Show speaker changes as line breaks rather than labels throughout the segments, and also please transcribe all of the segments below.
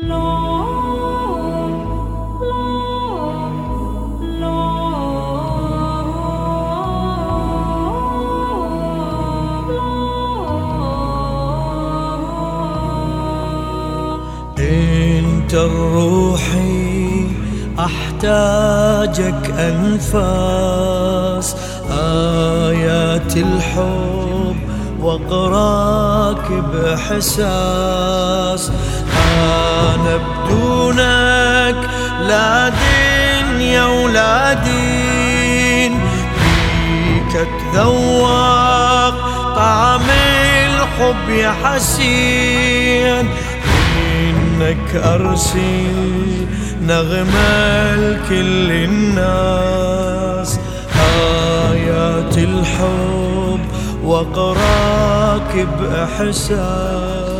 انت الروحي أحتاجك أنفاس. آيات الحب واقراك باحساس أنا بدونك لا دنيا ولا دين فيك أتذوق طعم الحب يا حسين. إنك ارسل نغمة لكل الناس. آيات الحب واقراك بإحساس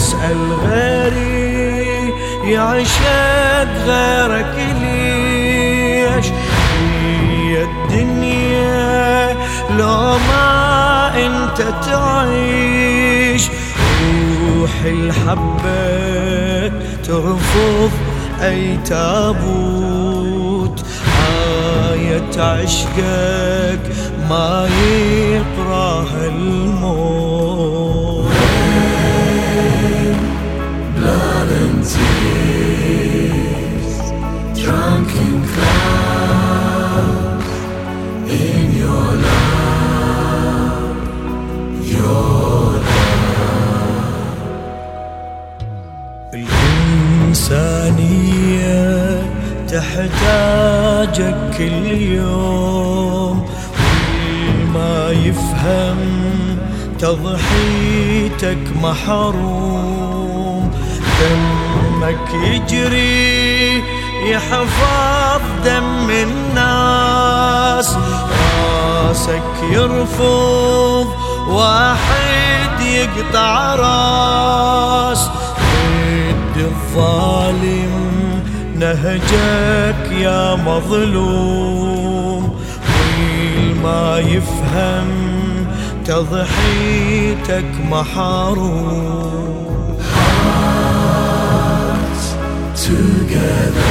أسأل غيري يعشق غيرك ليش؟ هي الدنيا لو ما أنت تعيش روح الحبة ترفض أي تابوت. آية عشقك ما يقراها الموت. الإنسانية تحتاجك كل يوم ما يفهم تضحيتك محروم دمك يجري يحفظ دم الناس. راسك يرفض واحد يقطع راس. ضد الظالم نهجك يا مظلوم. والما يفهم تضحيتك محروم.
Together.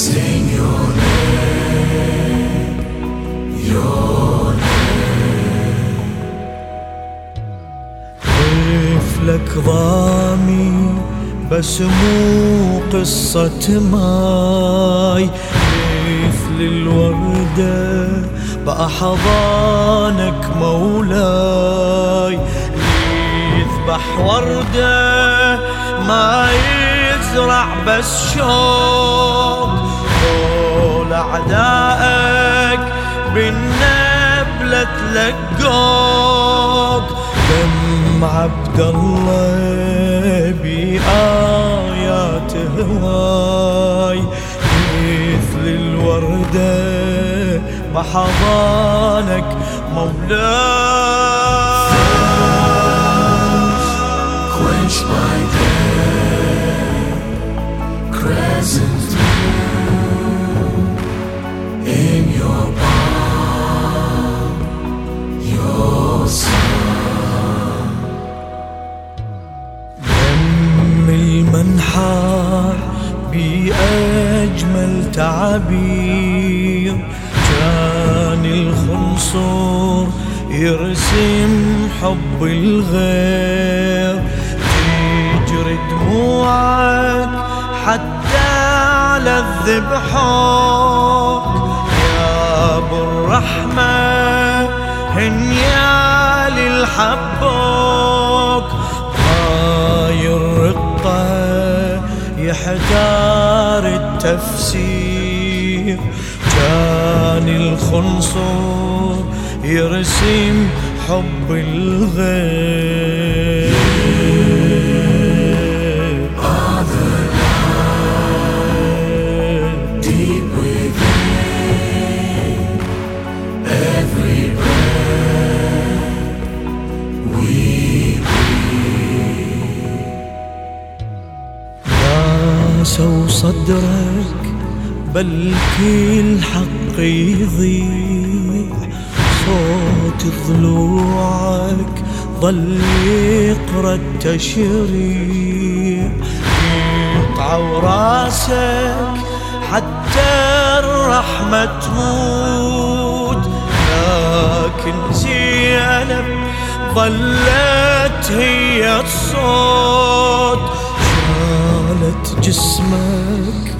Sing your name, your
طفلك ضامي بس مو قصة ماي مثل الوردة بأحضانك مولاي يذبح وردة ما يزرع بس شوق. طول أعدائك بالنبلة تلقوك. دم عبد الله بآيات هواي مثل الوردة بحضانك مولاي.
In your palm, your.
دم بأجمل تعابير كان الخنصر يرسم حب الغير تجري دموعك حتى على الذبحوك يا أبو الرحمة هنيال الحبوك هاي الرقة يحتار التفسير. كان الخنصر يرسم حب الغير. صدرك بلكي الحق يضيع. صوت ضلوعك ظل يقرأ التشريع. يقطعوا راسك حتى الرحمة تموت. لكن زينب ظلت هي الصوت. جسمك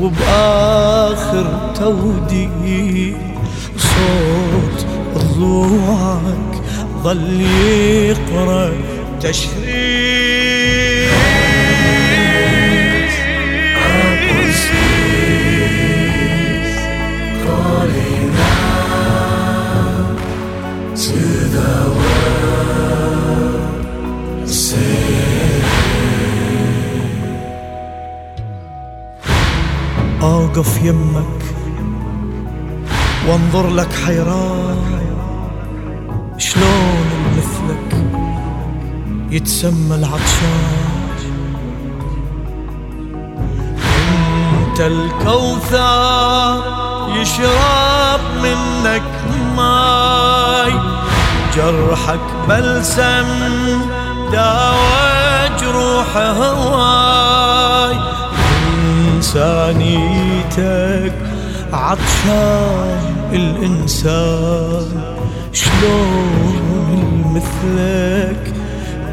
وبآخر توديع صوت ضلوعك ظل يقرأ تشريع أوقف يمك وانظر لك حيران. شلون مثلك يتسمى العطشان؟ أنت الكوثر يشرب منك ماي. جرحك بلسم داوى جروح هواي إنسانيتك عطشان الإنسان. شلون مثلك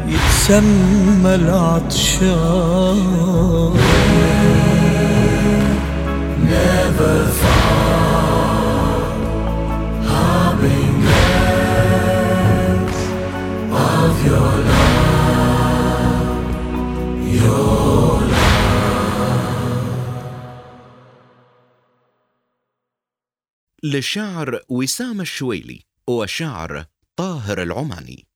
يتسمى العطشان؟
Never thought harbingers of your
للشاعر وسام الشويلي والشاعر طاهر العماني.